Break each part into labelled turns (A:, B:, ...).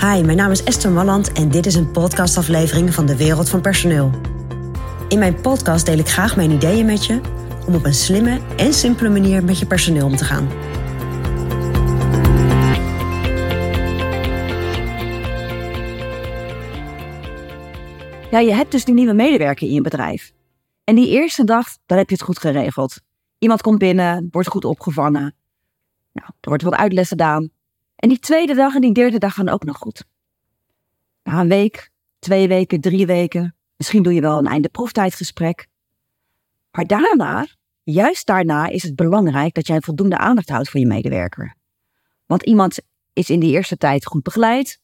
A: Hi, mijn naam is Esther Malland en dit is een podcastaflevering van de Wereld van Personeel. In mijn podcast deel ik graag mijn ideeën met je om op een slimme en simpele manier met je personeel om te gaan.
B: Ja, je hebt dus die nieuwe medewerker in je bedrijf. En die eerste dag, dan heb je het goed geregeld. Iemand komt binnen, wordt goed opgevangen. Nou, er wordt wat uitles gedaan. En die tweede dag en die derde dag gaan ook nog goed. Na een week, twee weken, drie weken, misschien doe je wel een einde proeftijdgesprek. Maar daarna, juist daarna, is het belangrijk dat jij voldoende aandacht houdt voor je medewerker. Want iemand is in die eerste tijd goed begeleid,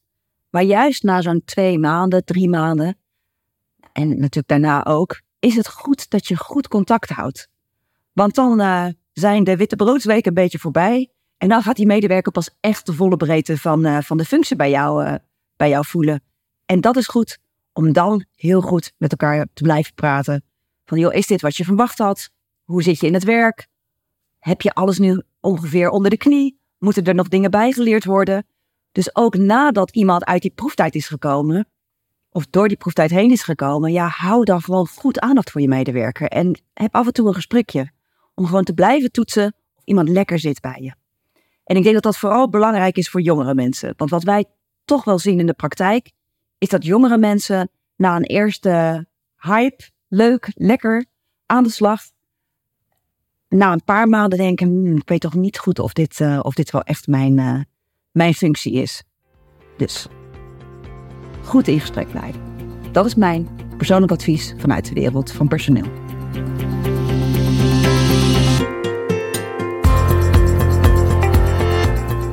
B: maar juist na zo'n twee maanden, drie maanden, en natuurlijk daarna ook, is het goed dat je goed contact houdt. Want dan uh, zijn de witte broodsweken een beetje voorbij. En dan gaat die medewerker pas echt de volle breedte van, uh, van de functie bij jou, uh, bij jou voelen. En dat is goed om dan heel goed met elkaar te blijven praten. Van joh, is dit wat je verwacht had? Hoe zit je in het werk? Heb je alles nu ongeveer onder de knie? Moeten er nog dingen bijgeleerd worden? Dus ook nadat iemand uit die proeftijd is gekomen, of door die proeftijd heen is gekomen, ja, hou dan gewoon goed aandacht voor je medewerker. En heb af en toe een gesprekje. Om gewoon te blijven toetsen of iemand lekker zit bij je. En ik denk dat dat vooral belangrijk is voor jongere mensen. Want wat wij toch wel zien in de praktijk, is dat jongere mensen na een eerste hype, leuk, lekker, aan de slag, na een paar maanden denken, hm, ik weet toch niet goed of dit, uh, of dit wel echt mijn, uh, mijn functie is. Dus goed in gesprek blijven. Dat is mijn persoonlijk advies vanuit de wereld van personeel.